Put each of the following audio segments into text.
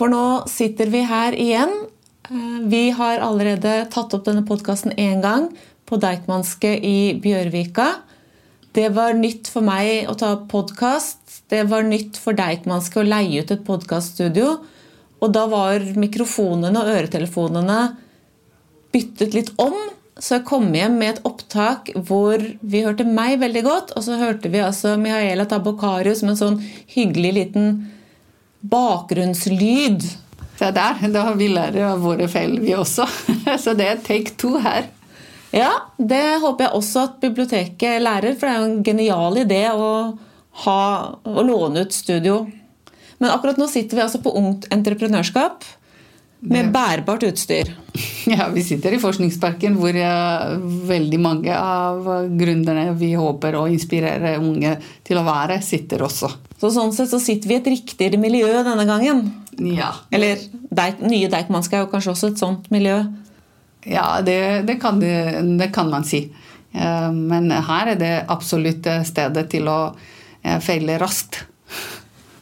For nå sitter vi her igjen. Eh, vi har allerede tatt opp denne podkasten én gang på Deichmanske i Bjørvika. Det var nytt for meg å ta opp podkast. Det var nytt for Deichmanske å leie ut et podkaststudio. Og da var mikrofonene og øretelefonene byttet litt om. Så jeg kom hjem med et opptak hvor vi hørte meg veldig godt, og så hørte vi altså Mihaela Tabokarius som en sånn hyggelig liten bakgrunnslyd. Se der, da har vi lært av våre feil, vi også. Så det er take two her. Ja, det håper jeg også at biblioteket lærer, for det er jo en genial idé å, ha, å låne ut studio. Men akkurat nå sitter vi altså på Ungt Entreprenørskap med bærbart utstyr. Ja, Vi sitter i Forskningsparken, hvor veldig mange av gründerne vi håper å inspirere unge til å være, sitter også. Så Sånn sett så sitter vi i et riktigere miljø denne gangen. Ja. Eller Deik, nye Deichmanske er jo kanskje også et sånt miljø. Ja, det, det, kan, det, det kan, man si. Men her er det absolutt stedet til å eh, feile raskt.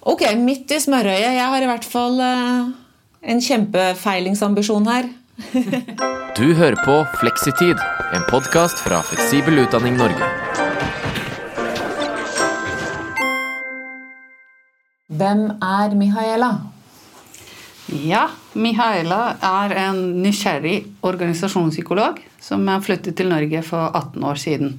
Ok, midt i smørøyet. Jeg har i hvert fall eh, en kjempefeilingsambisjon her. du hører på Fleksitid, en podkast fra Fleksibel utdanning Norge. Hvem er Mihaela? Ja, Mihaela er en nysgjerrig organisasjonspsykolog som jeg flyttet til Norge for 18 år siden.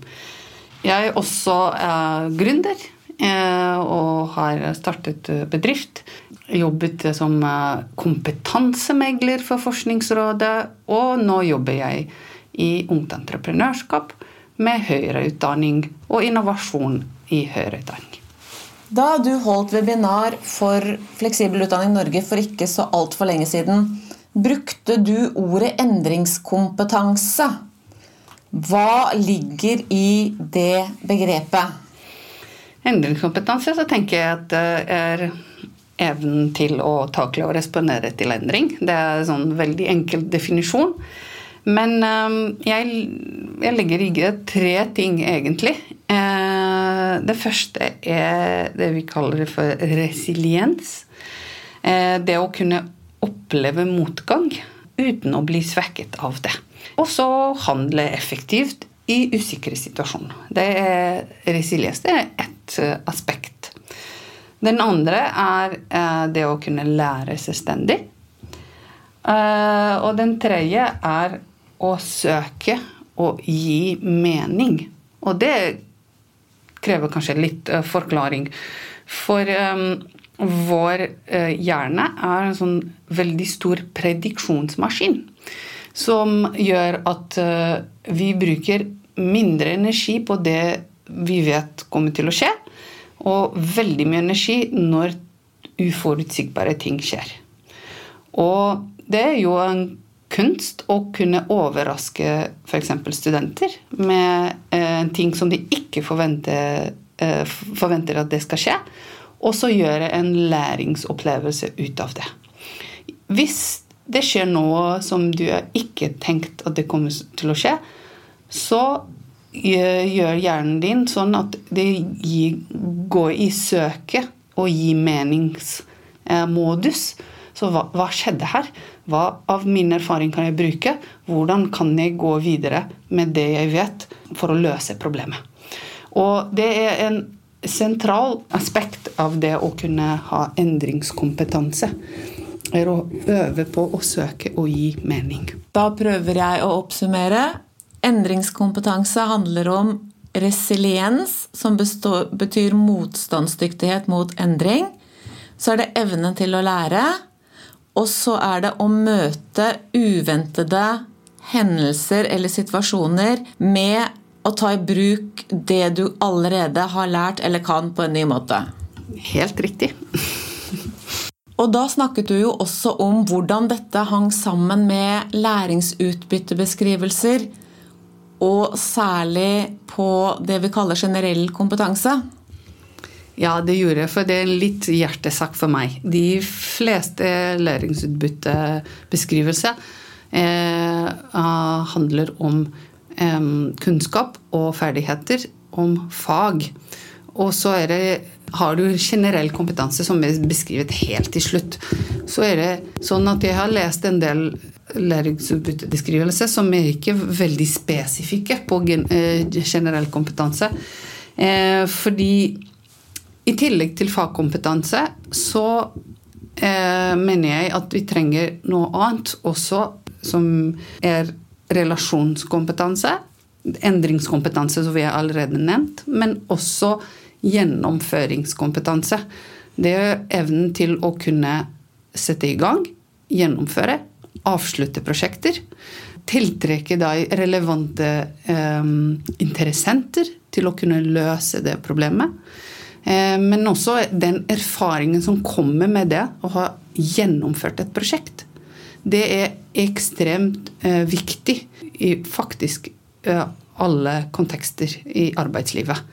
Jeg er også eh, gründer eh, og har startet bedrift jobbet som eh, kompetansemegler for Forskningsrådet, og nå jobber jeg i Ungt Entreprenørskap med høyere utdanning og innovasjon i høyere utdanning. Da du holdt webinar for Fleksibel utdanning Norge for ikke så altfor lenge siden, brukte du ordet endringskompetanse. Hva ligger i det begrepet? Endringskompetanse så tenker jeg at det er evnen til å takle og respondere til endring. Det er en sånn veldig enkel definisjon. Men um, jeg, jeg, legger i tre ting, egentlig. Uh, det første er det vi kaller for resiliens. Uh, det å kunne oppleve motgang uten å bli svekket av det. Og så handle effektivt i usikre situasjoner. Det er resiliens. Det er ett aspekt den andre er eh, det å kunne lære selvstendig. Eh, og den tredje er å søke å gi mening. Og det krever kanskje litt eh, forklaring. For vår hjerne er en sånn veldig stor prediksjonsmaskin. Som gjør at vi bruker mindre energi på det vi vet kommer til å skje, og veldig mye energi når uforutsigbare ting skjer. Og det er jo en kunst å kunne overraske f.eks. studenter med eh, ting som de ikke forventer, eh, forventer at det skal skje, og så gjøre en læringsopplevelse ut av det. Hvis det skjer noe som du ikke tenkt at det kommer til å skje, så gjør hjernen din sånn at det går i søket og gir meningsmodus. Så hva, hva, skjedde her? Hva av min erfaring kan jeg bruke? Hvordan kan jeg gå videre med det jeg vet, for å løse problemet? Og det er en sentral aspekt av det å kunne ha endringskompetanse. Er å øve på å søke og gi mening. Da prøver jeg å oppsummere. Endringskompetanse handler om resiliens, som består, betyr motstandsdyktighet mot endring. Så er det evnen til å lære. Og så er det å møte uventede hendelser eller situasjoner med å ta i bruk det du allerede har lært eller kan, på en ny måte. Helt riktig. Og da snakket du jo også om hvordan dette hang sammen med læringsutbyttebeskrivelser og særlig på det vi kaller generell kompetanse? Ja, det gjorde jeg, for det er litt hjertesak for meg. De fleste læringsutbyttebeskrivelser eh, handler om eh, kunnskap og ferdigheter, om fag. og så det, har du generell kompetanse som er beskrevet helt til slutt. Så er det sånn at jeg har lest en del læringsutbyttebeskrivelser som er ikke veldig spesifikke på eh, generell kompetanse. Eh, fordi i tillegg til fagkompetanse så eh, mener jeg at vi trenger noe annet også, som er relasjonskompetanse. Endringskompetanse, som vi har allerede nevnt, men også gjennomføringskompetanse. Det er evnen til å kunne sette i gang, gjennomføre, avslutte prosjekter. Tiltrekke deg relevante eh, interessenter til å kunne løse det problemet. Eh, men også den erfaringen som kommer med det å ha gjennomført et prosjekt. Det er ekstremt eh, viktig i faktisk eh, alle kontekster i arbeidslivet.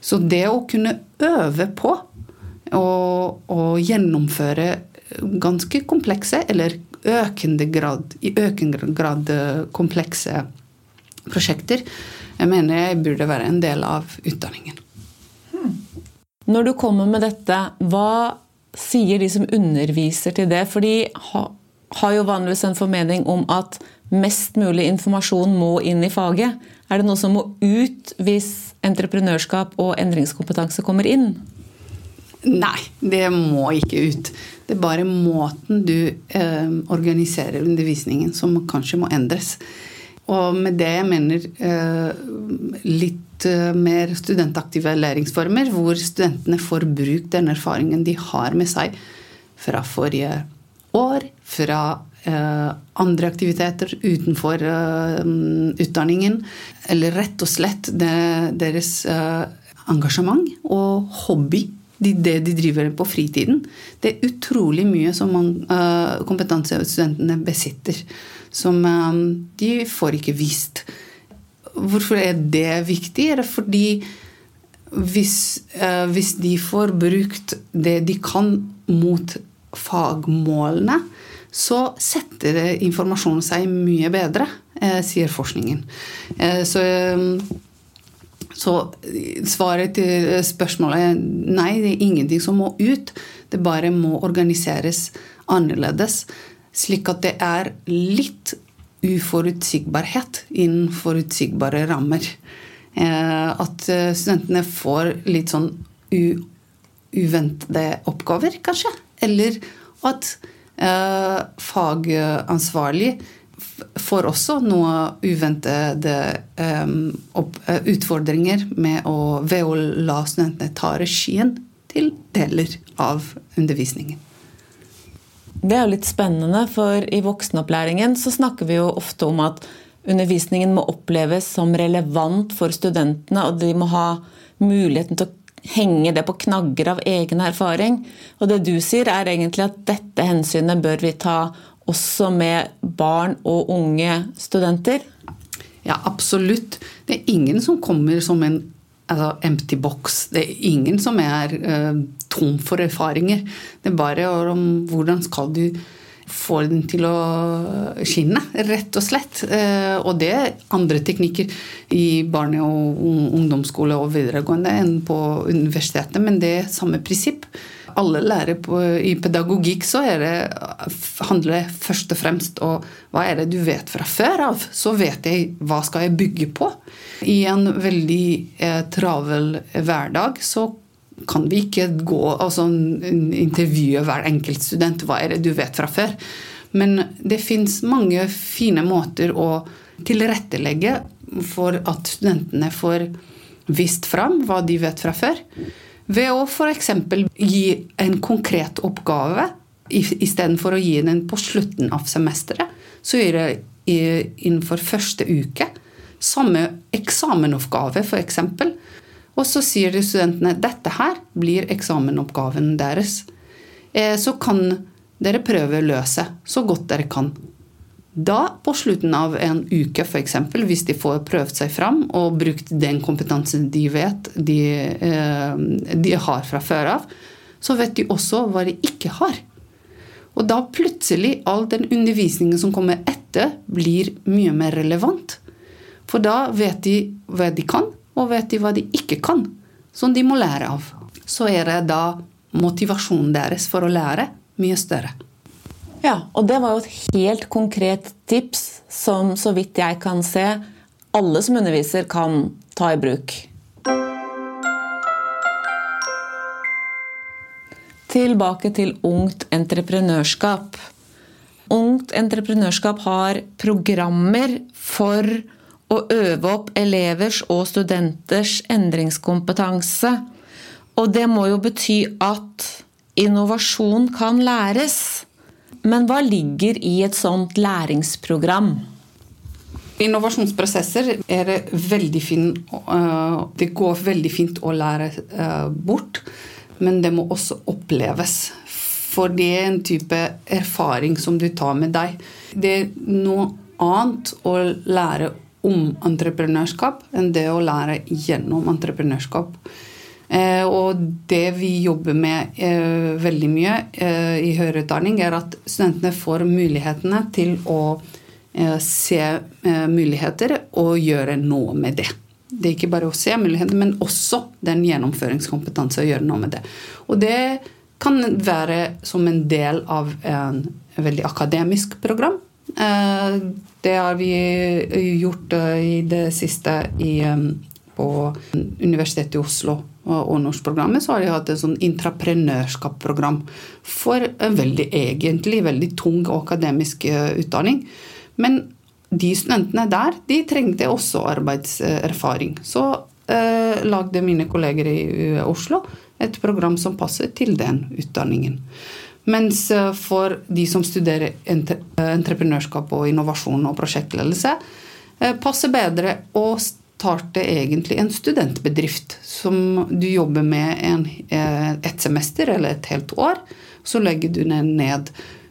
Så det å kunne øve på å gjennomføre ganske komplekse, eller økende grad, i økende grad komplekse prosjekter, jeg mener jeg burde være en del av utdanningen. Når du kommer med dette, hva sier de som underviser til det? For de har jo vanligvis en formening om at mest mulig informasjon må inn i faget. Er det noe som må ut hvis entreprenørskap og endringskompetanse kommer inn? Nei, det må ikke ut. Det er bare måten du eh, organiserer undervisningen som kanskje må endres. Og med det jeg mener eh, litt eh, mer studentaktive læringsformer, hvor studentene får brukt den erfaringen de har med seg fra forrige år, fra eh, andre aktiviteter utenfor utdanningen, eller rett og slett deres engasjement og hobby det de driver på fritiden. Det er utrolig mye som man, kompetanse studentene besitter som um, de får ikke vist. Hvorfor er det viktig? Er det fordi hvis, uh, hvis de får brukt det de kan mot fagmålene, så setter informasjonen seg mye bedre, uh, sier forskningen. Så, så svaret til spørsmålet er nei, det er ingenting som må ut. Det bare må organiseres annerledes. Slik at det er litt uforutsigbarhet innen forutsigbare rammer. Eh, at eh, studentene får litt sånn uventede oppgaver, kanskje. Eller at eh, fagansvarlig får også noe uventede utfordringer å, ved å la studentene ta regien til deler av undervisningen. Det er jo litt spennende, for i voksenopplæringen så snakker vi jo ofte om at undervisningen må oppleves som relevant for studentene, og de må ha muligheten til å henge det på knagger av egen erfaring. Og det du sier, er egentlig at dette hensynet bør vi ta også med barn og unge studenter? Ja, absolutt. Det er ingen som kommer som en altså, empty box. Det er ingen som er uh, tom for erfaringer. Det er bare om hvordan skal du få den til å skinne, rett og slett. Uh, og det er andre teknikker i barne- og ungdomsskole og videregående enn på universitetet, men det er samme prinsipp alle lærer på, i pedagogikk, så det, handler det først og fremst om hva er det du vet fra før av. Så vet jeg hva skal jeg bygge på. I en veldig eh, travel hverdag så kan vi ikke gå altså intervjue hver enkelt student. Hva er det du vet fra før? Men det fins mange fine måter å tilrettelegge for at studentene får vist fram hva de vet fra før. Ved å f.eks. gi en konkret oppgave istedenfor å gi den på slutten av semesteret. Så gjør jeg innenfor første uke. Samme eksamenoppgave, f.eks. Og så sier de studentene dette her blir eksamenoppgaven deres. Eh, så kan dere prøve å løse så godt dere kan. Da, på slutten av en uke f.eks., hvis de får prøvd seg fram og brukt den kompetansen de vet de, eh, de, har fra før av, så vet de også hva de ikke har. Og da plutselig all den undervisningen som kommer etter, blir mye mer relevant. For da vet de hva de kan, og vet de hva de ikke kan. som de må lære av. Så er det da motivasjonen deres for å lære mye større. Ja, og det var jo et helt konkret tips som, så vidt jeg kan se, alle som underviser kan ta i bruk. Tilbake til ungt entreprenørskap. Ungt entreprenørskap har programmer for å øve opp elevers og studenters endringskompetanse. Og det må jo bety at innovasjon kan læres. Men hva ligger i et sånt læringsprogram? Innovasjonsprosesser er veldig fin, øh, Det går veldig fint å lære øh, bort, men det må også oppleves. For det er en type erfaring som du tar med deg. Det er noe annet å lære om entreprenørskap enn det å lære gjennom entreprenørskap. Eh, og det vi jobber med eh, veldig mye eh, i høyere utdanning, er at studentene får mulighetene til å se muligheter og gjøre noe med det. Det er ikke bare å se muligheter, men også den gjennomføringskompetanse å gjøre noe med det. Og det kan være som en del av en veldig akademisk program. Det har vi gjort i det siste på Universitetet i Oslo og norskprogrammet, så har de hatt et sånn intraprenørskapsprogram for en veldig egentlig veldig tung akademisk eh, utdanning. Men de studentene der de trengte også arbeidserfaring. Så eh, lagde mine kolleger i Oslo et program som passer til den utdanningen. Mens eh, for de som studerer entreprenørskap og innovasjon og prosjektledelse, eh, passer bedre å starte egentlig en studentbedrift som du jobber med en, eh, et semester eller et helt år. Så legger du den ned.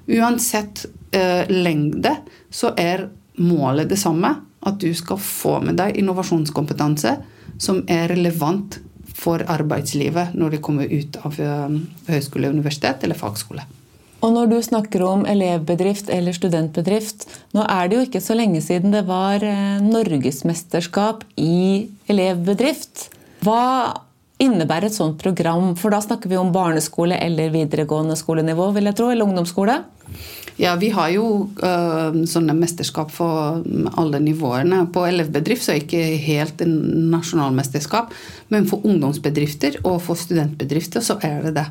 Uansett eh, lengde så er målet det samme. At du skal få med deg innovasjonskompetanse som er relevant for arbeidslivet når de kommer ut av eh, høyskole, universitet eller fagskole. Og når du snakker om elevbedrift eller studentbedrift, nå er det jo ikke så lenge siden det var eh, norgesmesterskap i elevbedrift. Hva innebærer et sånt program? For da snakker vi om barneskole eller videregående skolenivå, vil jeg tro, eller ungdomsskole? Ja, vi har jo uh, sånne mesterskap for alle nivåene. På elevbedrift så er det ikke helt en nasjonalmesterskap, men for ungdomsbedrifter og for studentbedrifter så er det det.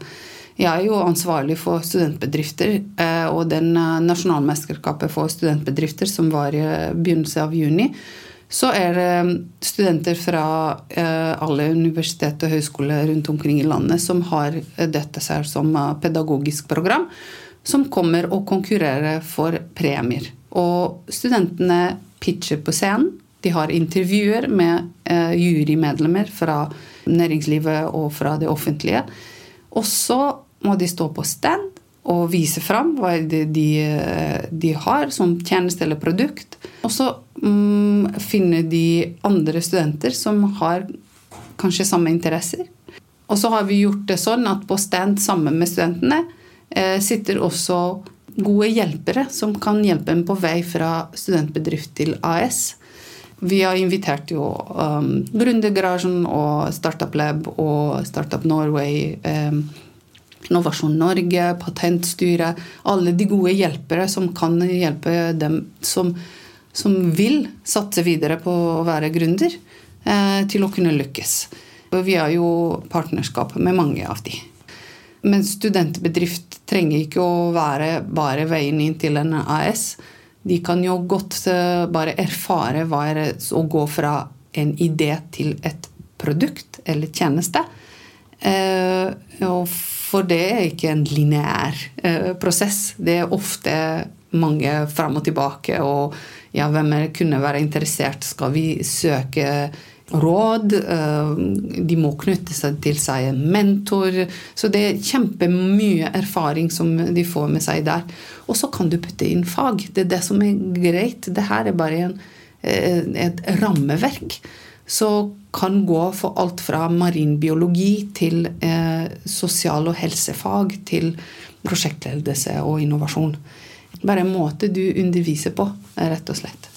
Jeg er jo ansvarlig for studentbedrifter, eh, og den eh, nasjonalmesterskapet for studentbedrifter som var i eh, begynnelsen av juni, så er det studenter fra alle universitet og høyskoler rundt omkring i landet som har dette seg som pedagogisk program, som kommer og konkurrerer for premier. Og studentene pitcher på scenen. De har intervjuer med jurymedlemmer fra næringslivet og fra det offentlige. Og så må de stå på stand og vise fram hva de, de har som tjeneste eller produkt. Og så mm, finner de andre studenter som har kanskje samme interesser. Og så har vi gjort det sånn at på stand sammen med studentene eh, sitter også gode hjelpere som kan hjelpe dem på vei fra studentbedrift til AS. Vi har invitert jo um, Gründergarasjen og Startup Lab og Startup Norway. Um, Innovasjon Norge, Patentstyret Alle de gode hjelpere som kan hjelpe dem som, som vil satse videre på å være gründer, eh, til å kunne lykkes. Vi har jo partnerskap med mange av de. Men studentbedrift trenger ikke å være bare veien inn til en AS. De kan jo godt eh, bare erfare hva er å gå fra en idé til et produkt eller tjeneste. Eh, og for det er ikke en lineær eh, prosess. Det er ofte mange fram og tilbake. Og ja, hvem er, kunne være interessert? Skal vi søke råd? Eh, de må knytte seg til seg en mentor. Så det er kjempemye erfaring som de får med seg der. Og så kan du putte inn fag. Det er det som er greit. Det her er bare en, eh, et rammeverk. Så kan gå for alt fra marinbiologi til eh, sosial- og helsefag til prosjektledelse og innovasjon. Bare en måte du underviser på, rett og slett.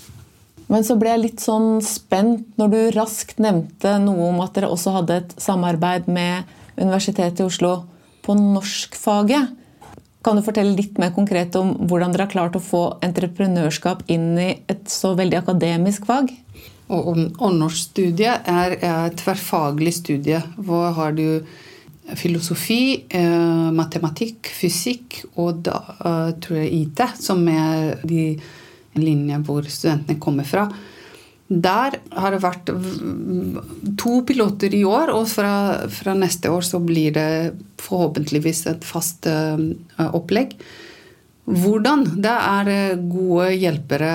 Men så ble jeg litt sånn spent når du raskt nevnte noe om at dere også hadde et samarbeid med Universitetet i Oslo på norskfaget. Kan du fortelle litt mer konkret om hvordan dere har klart å få entreprenørskap inn i et så veldig akademisk fag? Og, og er et tverrfaglig studie. Hvor har du filosofi, eh, matematikk, fysikk og da eh, tror jeg IT, som er de linjene hvor studentene kommer fra. Der har det vært to piloter i år, og fra, fra neste år så blir det forhåpentligvis et fast uh, opplegg. Hvordan? Det er gode hjelpere.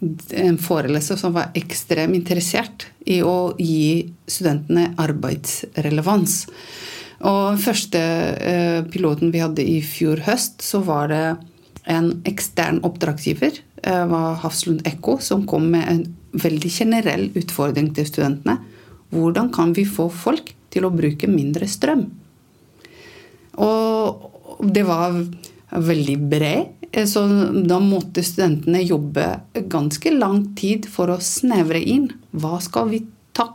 En foreleser som var ekstremt interessert i å gi studentene arbeidsrelevans. Og første uh, piloten vi hadde i fjor høst, så var det en ekstern oppdragsgiver Eh, var Hafslund Ekko, som kom med en veldig generell utfordring til studentene. Hvordan kan vi få folk til å bruke mindre strøm? Og det var veldig bred, eh, så da måtte studentene jobbe ganske lang tid for å snevre inn. Hva skal vi ta,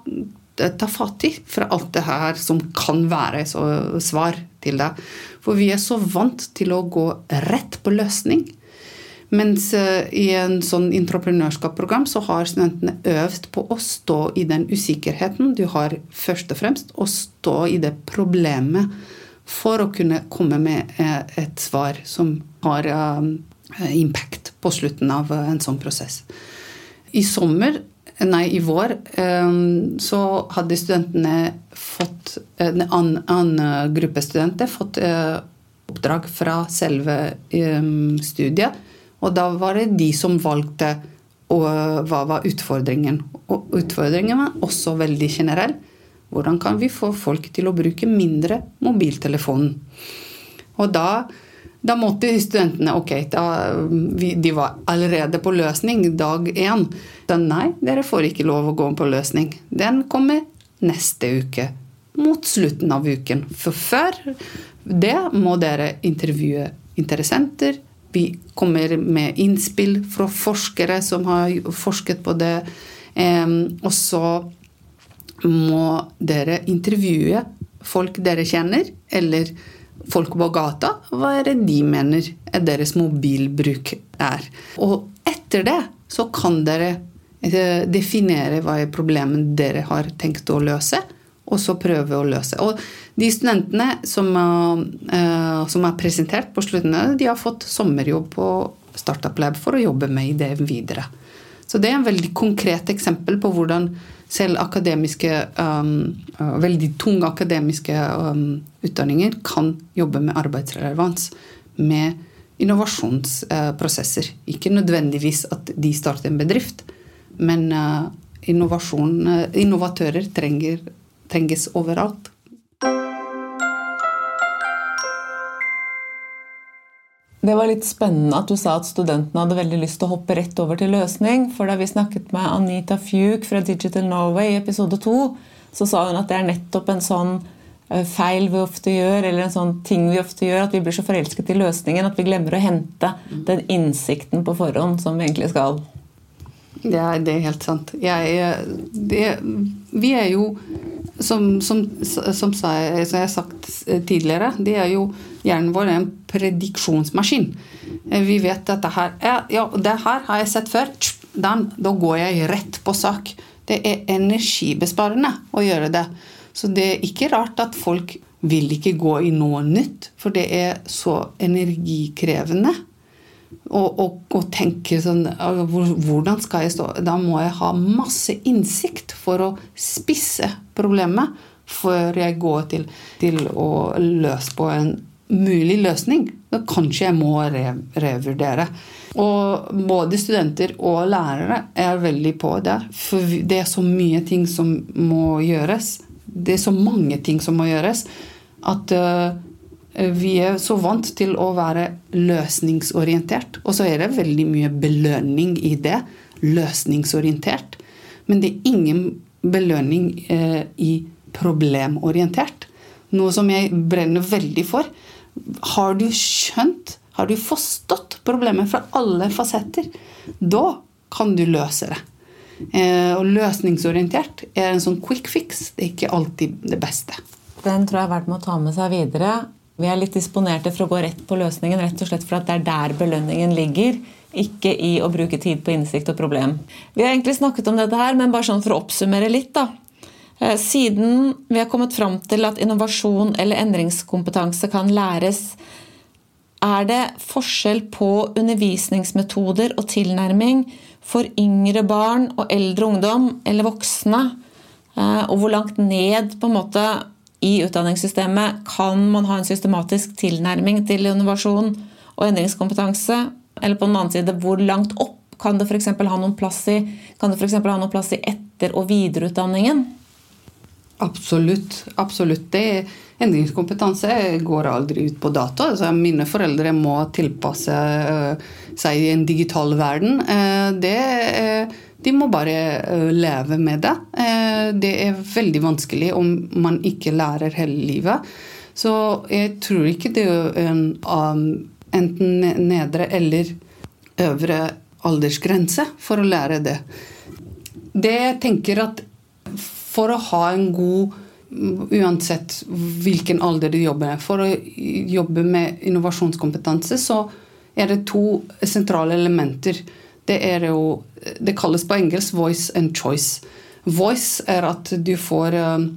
ta fatt i fra alt det her som kan være svar til det? For vi er så vant til å gå rett på løsning. Mens eh, i en sånn entreprenørskapsprogram så har studentene øvd på å stå i den usikkerheten du har først og fremst, å stå i det problemet for å kunne komme med eh, et svar som har eh, impact på slutten av en sånn prosess. I sommer, nei, i vår, så hadde studentene fått En annen gruppe studenter fått oppdrag fra selve studiet og da var det de som valgte hva var utfordringen. Og utfordringen var også veldig generell. Hvordan kan vi få folk til å bruke mindre mobiltelefonen? Og da, da måtte studentene Ok, da, de var allerede på løsning dag én. Da nei, dere får ikke lov å gå på løsning. Den kommer neste uke. Mot slutten av uken. For før det må dere intervjue interessenter, vi kommer med innspill fra forskere som har forsket på det. Og så må dere intervjue folk dere kjenner, eller folk på gata. Hva er det de mener er deres mobilbruk er. Og etter det så kan dere eh, definere hva er problemet dere har tenkt å løse og så prøve å løse. Og de studentene som, uh, som er presentert på slutten, de har fått sommerjobb på Startup Lab for å jobbe med det videre. Så det er en veldig konkret eksempel på hvordan selv akademiske, um, uh, veldig tunge akademiske um, utdanninger kan jobbe med arbeidsrelevans. Med innovasjonsprosesser. Uh, Ikke nødvendigvis at de starter en bedrift, men uh, innovatører trenger trenges overalt. Det var litt spennende at du sa at studentene hadde veldig lyst til å hoppe rett over til løsning. For da vi snakket med Anita Fuke fra Digital Norway i episode to, så sa hun at det er nettopp en sånn eh, feil vi ofte gjør, eller en sånn ting vi ofte gjør, at vi blir så forelsket i løsningen at vi glemmer å hente den innsikten på forhånd som vi egentlig skal. Det er, det er helt sant. Jeg, det, vi er jo som, som, som, jeg, har sagt tidligere, det er jo hjernen vår en prediksjonsmaskin. Eh, vi vet at det her, ja, det her har jeg sett før. Den, da går jeg rett på sak. Det er energibesparende å gjøre det. Så det er ikke rart at folk vil ikke gå i noe nytt, for det er så energikrevende og, og, og tenke sånn Hvordan skal jeg stå Da må jeg ha masse innsikt for å spisse problemet før jeg går til, til å løse på en mulig løsning. Da kanskje jeg må re revurdere. Og både studenter og lærere er veldig på det. For det er så mye ting som må gjøres. Det er så mange ting som må gjøres at uh, vi er så vant til å være løsningsorientert. Og så er det veldig mye belønning i det. Løsningsorientert. Men det er ingen belønning eh, i problemorientert. Noe som jeg brenner veldig for. Har du skjønt, har du forstått problemet fra alle fasetter, da kan du løse det. Eh, og løsningsorientert er en sånn quick fix. Det er ikke alltid det beste. Den tror jeg er verdt med å ta med seg videre. Vi er litt disponerte for å gå rett på løsningen, rett og slett for at det er der belønningen ligger. Ikke i å bruke tid på innsikt og problem. Vi har egentlig snakket om dette her, men bare sånn for å oppsummere litt. da. Eh, siden vi har kommet fram til at innovasjon eller endringskompetanse kan læres, er det forskjell på undervisningsmetoder og tilnærming for yngre barn og eldre ungdom eller voksne? Eh, og hvor langt ned på en måte i utdanningssystemet kan man ha en systematisk tilnærming til innovasjon og endringskompetanse? Eller på den annen side, hvor langt opp kan det f.eks. ha noen plass i, kan det ha noen plass i etter- og videreutdanningen? Absolutt. absolutt. Det, endringskompetanse går aldri ut på dato. Altså, mine foreldre må tilpasse uh, seg i en digital verden. Uh, det, uh, de må bare leve med det. det er veldig vanskelig om man ikke lærer hele livet. Så jeg tror ikke det er en enten nedre eller øvre aldersgrense for å lære det. Det jeg tenker at for å ha en god Uansett hvilken alder du jobber med. For å jobbe med innovasjonskompetanse så er det to sentrale elementer. Det, er jo, det kalles på engelsk 'voice and choice'. Voice er at du får uh,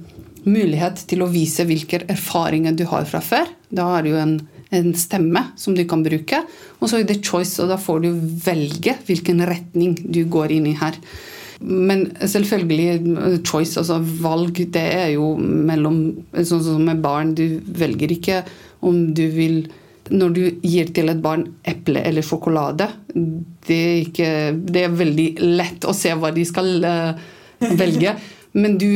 mulighet til å vise hvilke erfaringer du har fra før. Da har du en, en stemme som du kan bruke. Og så er det choice, og da får du velge hvilken retning du går inn i her. Men selvfølgelig, choice, altså valg, det er jo mellom Sånn som med barn, du velger ikke om du vil Når du gir til et barn eple eller sjokolade, det er, ikke, det er veldig lett å se hva de skal uh, velge. Men du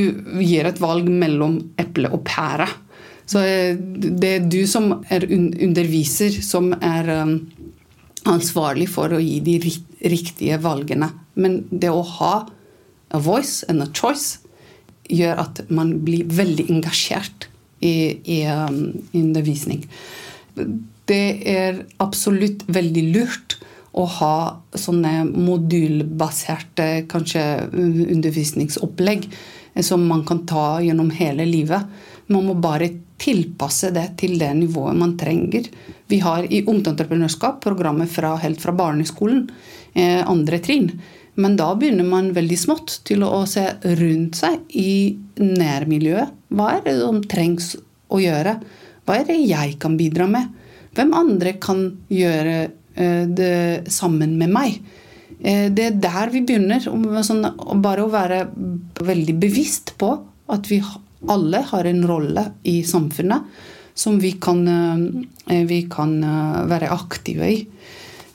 gir et valg mellom eple og pære. Så eh, det er du som er underviser, som er um, ansvarlig for å gi de riktige valgene. Men det å ha a voice and a choice gjør at man blir veldig engasjert i, i um, undervisning. Det er absolutt veldig lurt å ha sånne modulbaserte kanskje undervisningsopplegg som man kan ta gjennom hele livet. Man må bare tilpasse det til det nivået man trenger. Vi har i Ungdomsentreprenørskap programmet fra, helt fra barneskolen, eh, andre trinn. Men da begynner man veldig smått til å se rundt seg i nærmiljøet. Hva er det som trengs å gjøre? Hva er det jeg kan bidra med? Hvem andre kan gjøre eh, det sammen med meg? Eh, det er der vi begynner. Sånn, bare å være veldig bevisst på at vi alle har en rolle i samfunnet som vi kan, eh, vi kan være aktive i.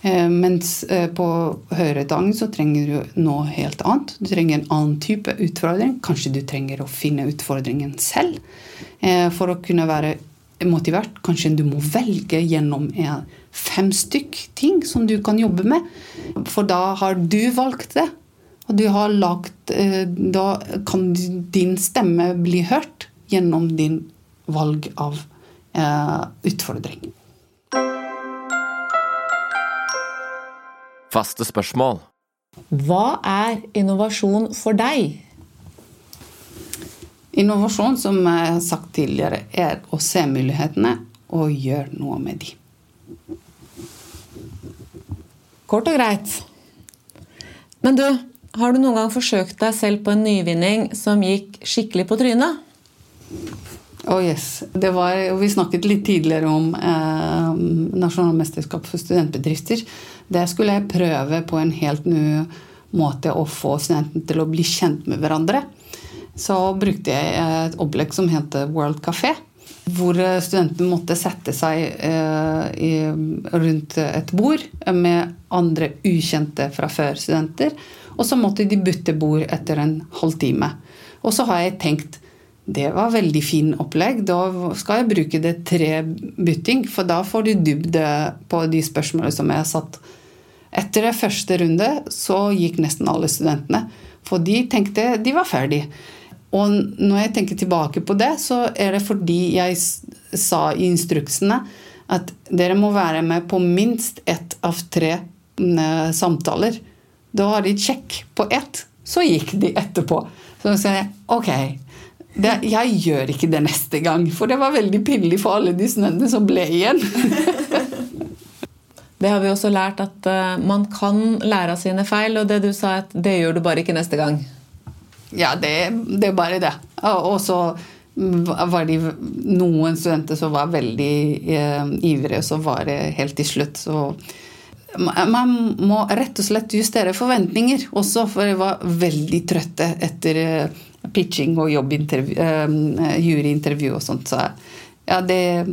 Mens på høyere utdanning så trenger du noe helt annet. Du trenger en annen type utfordring. Kanskje du trenger å finne utfordringen selv for å kunne være motivert. Kanskje du må velge gjennom fem stykk ting som du kan jobbe med. For da har du valgt det. Og du har lagt Da kan din stemme bli hørt gjennom din valg av utfordring. Faste spørsmål. Hva er innovasjon for deg? Innovasjon, som jeg har sagt tidligere, er å se mulighetene og gjøre noe med dem. Kort og greit. Men du, har du noen gang forsøkt deg selv på en nyvinning som gikk skikkelig på trynet? Oh yes. Var, vi snakket litt tidligere om eh, nasjonalmesterskap for studentbedrifter. Det skulle jeg prøve på en helt ny måte å få studentene til å bli kjent med hverandre. Så brukte jeg et opplegg som het World Café. Hvor studentene måtte sette seg eh, rundt et bord med andre ukjente fra før-studenter. Og så måtte de bytte bord etter en halvtime. Og så har jeg tenkt det var veldig fin opplegg. Da skal jeg bruke det tre bytting, for da får du dybde på de spørsmålene som jeg har satt. Etter det første runde så gikk nesten alle studentene, for de tenkte de var ferdig. Og når jeg tenker tilbake på det, så er det fordi jeg sa i instruksene at dere må være med på minst ett av tre mm, samtaler Da har de sjekk på ett, så gikk de etterpå. Så sier jeg ok, det, jeg gjør ikke det neste gang. For det var veldig pinlig for alle de snøene som ble igjen. det har vi også lært at uh, man kan lære av sine feil, og det du sa, at det gjør du bare ikke neste gang. Ja, det, det er bare det. Og så var det noen studenter som var veldig eh, ivrige, så var det helt til slutt så man må rett og slett justere forventninger også, for jeg var veldig trøtte etter eh, pitching og juryintervju og sånt. Så ja, det,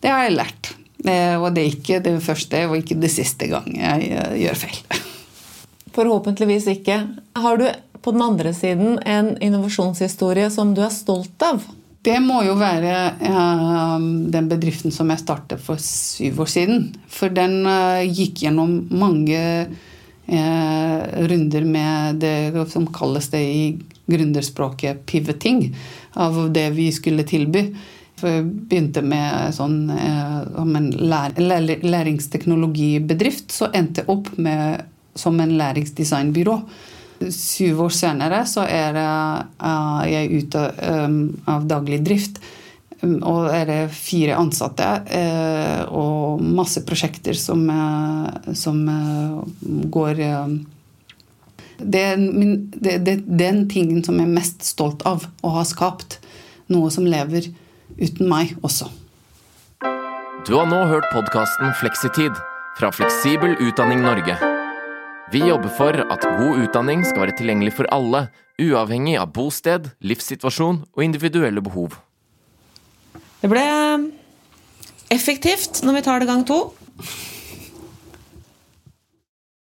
det, har jeg lært. Uh, og det er ikke det første og ikke det siste gang jeg gjør feil. Forhåpentligvis ikke. Har du på den andre siden en innovasjonshistorie som du er stolt av? Det må jo være uh, den bedriften som jeg startet for syv år siden. For den uh, gikk gjennom mange uh, runder med det som kalles det i gründerspråket pivoting, av det vi skulle tilby. For jeg begynte med sånn, en lær, læringsteknologibedrift, så endte jeg opp med, som en læringsdesignbyrå. Syv år senere så er uh, jeg ute um, av daglig drift. Um, og er det fire ansatte uh, og masse prosjekter som, som går det er, min, det, det, den tingen som jeg er mest stolt av å ha skapt. Noe som lever uten meg også. Du har nå hørt podkasten Fleksitid fra Fleksibel utdanning Norge. Vi jobber for at god utdanning skal være tilgjengelig for alle, uavhengig av bosted, livssituasjon og individuelle behov. Det ble effektivt når vi tar det gang to.